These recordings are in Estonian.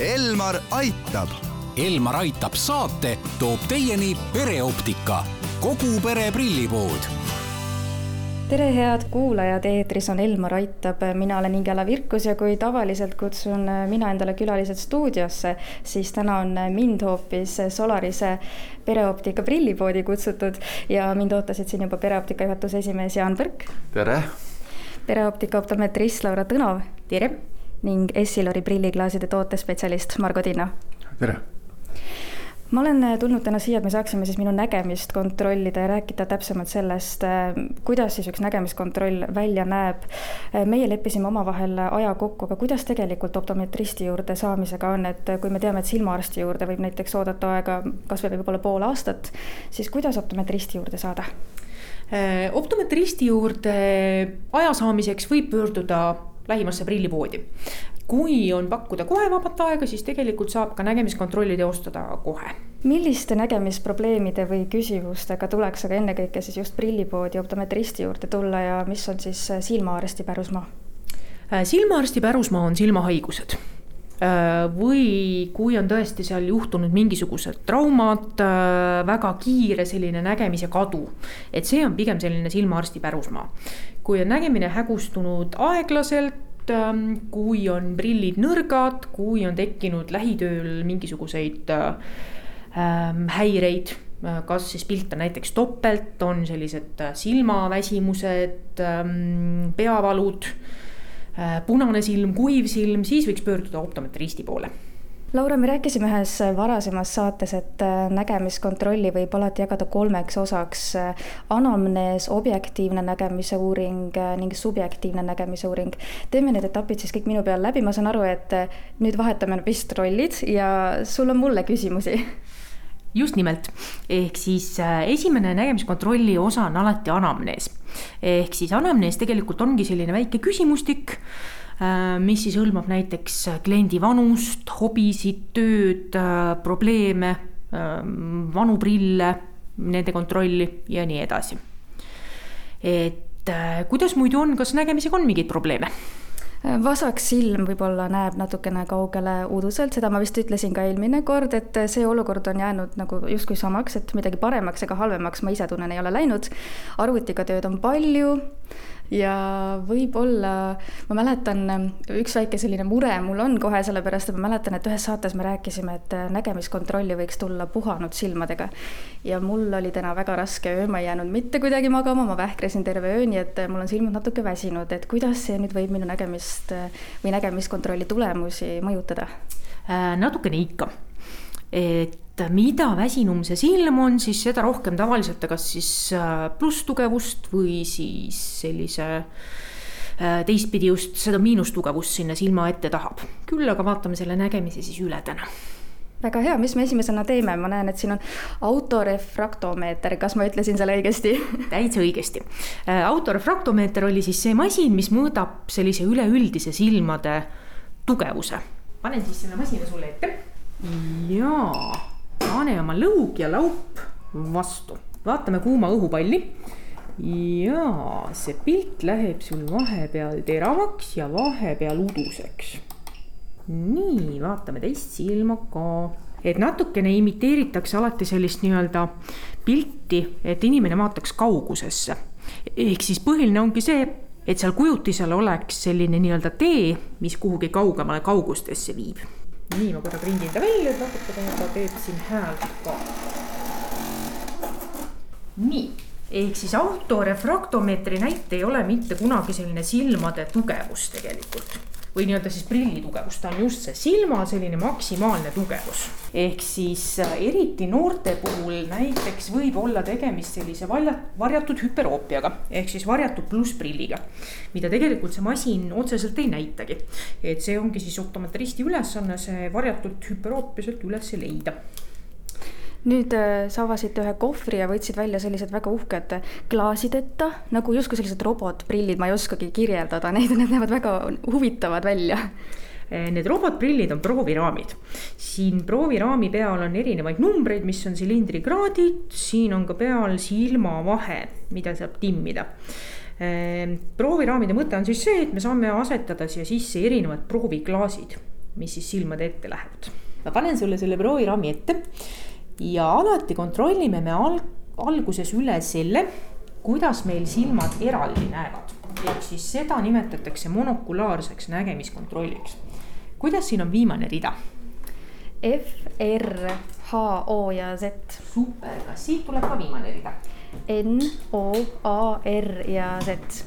Elmar aitab. Elmar aitab saate toob teieni pereoptika, kogu pere prillipood tere, head kuulajad, eetris on Elmar Aitab, mina olen Ingela Virkus ja kui tavaliselt kutsun mina endale külalised stuudiosse, siis täna on mind hoopis Solarise pereoptika prillipoodi kutsutud ja mind ootasid siin juba pereoptika juhatuse esimees Jaan Põrk. tere! pereoptika optometrist Laura Tõnov. tere! Ning Essilori prilliklaaside tootespetsialist Margo Tinno. tere! ma olen tulnud täna siia, et me saaksime siis minu nägemist kontrollida ja rääkida täpsemalt sellest, kuidas siis üks nägemiskontroll välja näeb. meie leppisime omavahel aja kokku, aga kuidas tegelikult optometristi juurde saamisega on, et kui me teame, et silmaarsti juurde võib näiteks oodata aega kasvõi võib-olla pool aastat, siis kuidas optometristi juurde saada? optometristi juurde aja saamiseks võib pöörduda lähimasse prillipoodi. kui on pakkuda kohe vabat aega, siis tegelikult saab ka nägemiskontrolli teostada kohe. milliste nägemisprobleemide või küsimustega tuleks aga ennekõike siis just prillipoodi optometristi juurde tulla ja mis on siis silmaarsti pärusmaa? silmaarsti pärusmaa on silmahaigused või kui on tõesti seal juhtunud mingisugused traumad, väga kiire selline nägemise kadu, et see on pigem selline silmaarsti pärusmaa. Kui on nägemine hägustunud aeglaselt, ähm, kui on prillid nõrgad, kui on tekkinud lähitööl mingisuguseid ähm, häireid, äh, kas siis pilt on näiteks topelt, on sellised äh, silmaväsimused, ähm, peavalud, äh, punane silm, kuiv silm, siis võiks pöörduda optometristi poole Laura, me rääkisime ühes varasemas saates, et äh, nägemiskontrolli võib alati jagada kolmeks osaks. anamnees, objektiivne nägemise uuring äh, ning subjektiivne nägemise uuring. teeme need etapid siis kõik minu peal läbi, ma saan aru, et äh, nüüd vahetame vist rollid ja sul on mulle küsimusi just nimelt, ehk siis esimene nägemiskontrolli osa on alati anamnees. ehk siis anamnees tegelikult ongi selline väike küsimustik Äh, mis siis hõlmab näiteks kliendi vanust, hobisid, tööd, äh, probleeme, vanu prille, nende kontrolli ja nii edasi. et äh, kuidas muidu on, kas nägemisega on mingeid probleeme? Vasak silm võib-olla näeb natukene kaugele uduselt, seda ma vist ütlesin ka eelmine kord, et see olukord on jäänud nagu justkui samaks, et midagi paremaks ega halvemaks ma ise tunnen, ei ole läinud. arvutiga tööd on palju ja võib-olla ma mäletan, üks väike selline mure mul on kohe, sellepärast et ma mäletan, et ühes saates me rääkisime, et nägemiskontrolli võiks tulla puhanud silmadega. ja mul oli täna väga raske öö, ma ei jäänud mitte kuidagi magama, ma vähklesin terve öö, nii et mul on silmad natuke väsinud, et kuidas see nüüd võib minu nägemist või nägemiskontrolli tulemusi mõjutada? Äh, natukene ikka et mida väsinum see silm on, siis seda rohkem tavaliselt ta kas siis äh, plusstugevust või siis sellise äh, teistpidi just seda miinustugevust sinna silma ette tahab. küll aga vaatame selle nägemise siis üle täna väga hea, mis me esimesena teeme, ma näen, et siin on autorefraktomeeter, kas ma ütlesin selle õigesti täitsa õigesti. Äh, autorefraktomeeter oli siis see masin, mis mõõdab sellise üleüldise silmade tugevuse. panen siis selle masina sulle ette jaa, pane oma lõug ja laup vastu, vaatame kuuma õhupalli. jaa, see pilt läheb sul vahepeal teravaks ja vahepeal uduseks. nii, vaatame teist silma ka et natukene imiteeritakse alati sellist nii-öelda pilti, et inimene vaataks kaugusesse. ehk siis põhiline ongi see, et seal kujutisel oleks selline nii-öelda tee, mis kuhugi kaugemale kaugustesse viib nii, ma korra prindin ta välja, et natukene ta teeb siin häält ka. nii, ehk siis autorefraktomeetri näite ei ole mitte kunagi selline silmade tugevus tegelikult või nii-öelda siis prilli tugevus, ta on just see silma selline maksimaalne tugevus. ehk siis äh, eriti noorte puhul näiteks võib olla tegemist sellise valja, varjatud hüperoopiaga ehk siis varjatud plussprilliga. mida tegelikult see masin otseselt ei näitagi. et see ongi siis optometristi ülesanne, see varjatud hüperoopia sealt üles leida nüüd äh, sa avasid ühe kohvri ja võtsid välja sellised väga uhked klaasideta, nagu justkui sellised robotprillid, ma ei oskagi kirjeldada neid, need näevad väga huvitavad välja äh, Need robotprillid on prooviraamid. siin prooviraami peal on erinevaid numbreid, mis on silindrikraadid, siin on ka peal silmavahe, mida saab timmida. Äh, prooviraamide mõte on siis see, et me saame asetada siia sisse erinevad prooviklaasid mis siis silmade ette lähevad. ma panen sulle selle prooviraami ette ja alati kontrollime me al alguses üle selle, kuidas meil silmad eraldi näevad. ehk siis seda nimetatakse monokulaarseks nägemiskontrolliks. kuidas siin on viimane rida? F, R, H, O ja Z. super, kas siit tuleb ka viimane rida? N, O, A, R ja Z.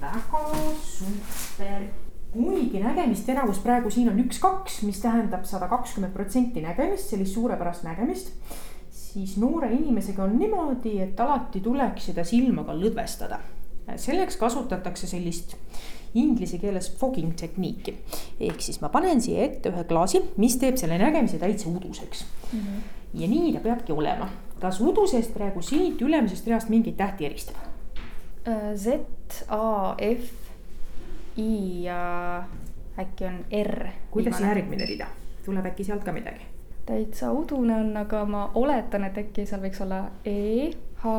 väga super. Kuigi nägemisteravus praegu siin on üks-kaks, mis tähendab sada kakskümmend protsenti nägemist, sellist suurepärast nägemist, siis noore inimesega on niimoodi, et alati tuleks seda silma ka lõdvestada. selleks kasutatakse sellist inglise keeles fogging tehniiki. ehk siis ma panen siia ette ühe klaasi, mis teeb selle nägemise täitsa uduseks mm. -hmm. ja nii ta peabki olema. kas udusest praegu siit ülemisest reast mingeid tähti eristab? Z, A, F, I ja äkki on R. kuidas järgmine rida, tuleb äkki sealt ka midagi? täitsa udune on, aga ma oletan, et äkki seal võiks olla E, H,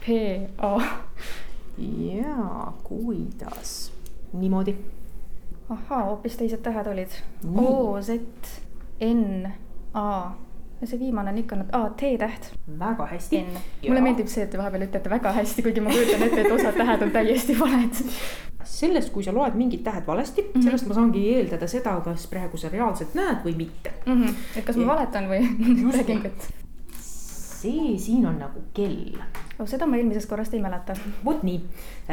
P, A. jaa, kuidas? niimoodi. ahaa, hoopis teised tähed olid. O, Z, N, A ja see viimane on ikka, aa, T-täht. väga hästi. mulle meeldib see, et te vahepeal ütlete väga hästi, kuigi ma kujutan ette, et osad tähed on täiesti valed. Sellest, kui sa loed mingid tähed valesti mm, -hmm. sellest ma saangi eeldada seda, kas praegu sa reaalselt näed või mitte mm. -hmm. et kas ma valetan või räägin kõik? see siin on nagu kell oh,. seda ma eelmisest korrast ei mäleta. vot nii,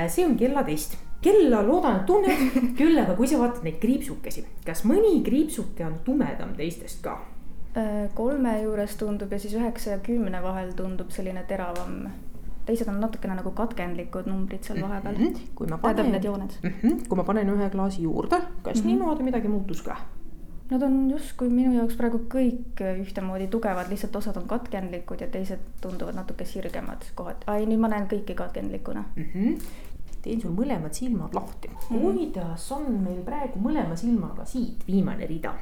see on kellatest kella loodan, et tunned, küll aga kui sa vaatad neid kriipsukesi, kas mõni kriipsuke on tumedam teistest ka? Äh, kolme juures tundub ja siis üheksa ja kümne vahel tundub selline teravam. Teised on natukene nagu katkendlikud numbrid seal vahepeal mm. -hmm. kui ma panen, tähendab need jooned mm. -hmm. kui ma panen ühe klaasi juurde, kas mm -hmm. niimoodi midagi muutus ka? Nad on justkui minu jaoks praegu kõik ühtemoodi tugevad, lihtsalt osad on katkendlikud ja teised tunduvad natuke sirgemad kohati. ai, nüüd ma näen kõiki katkendlikuna mm. -hmm teen sul mõlemad silmad lahti mm.. kuidas on meil praegu mõlema silmaga siit viimane rida?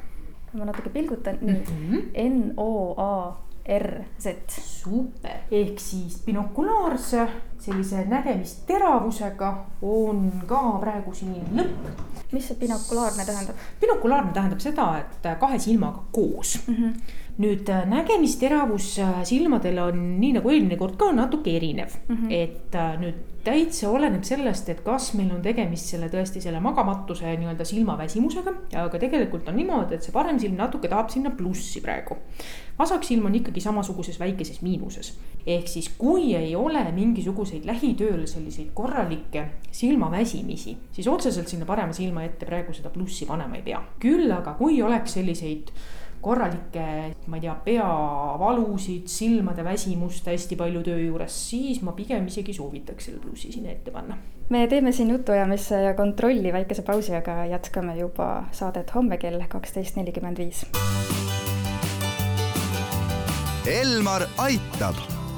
ma natuke pilgutan, nii mm -hmm. N O A R Z. super, ehk siis binokulaarse sellise nägemisteravusega on ka praegu siin lõpp. Mis see binokulaarne tähendab? binokulaarne tähendab seda, et kahe silmaga koos mm. -hmm. nüüd äh, nägemisteravus äh, silmadel on nii nagu eelmine kord ka natuke erinev mm, -hmm. et äh, nüüd täitsa oleneb sellest, et kas meil on tegemist selle tõesti selle magamatuse nii-öelda silmaväsimusega, aga tegelikult on niimoodi, et see parem silm natuke tahab sinna plussi praegu. vasak silm on ikkagi samasuguses väikeses miinuses. Ehk siis, kui ei ole mingisuguseid lähitööl selliseid korralikke silmaväsimisi, siis otseselt sinna parema silma ette praegu seda plussi panema ei pea. küll aga, kui oleks selliseid korralikke, ma ei tea, peavalusid, silmade väsimust hästi palju töö juures, siis ma pigem isegi soovitaks selle plussi sinna ette panna. me teeme siin jutuajamise ja kontrolli väikese pausi, aga jätkame juba saadet homme kell kaksteist nelikümmend viis. Elmar aitab.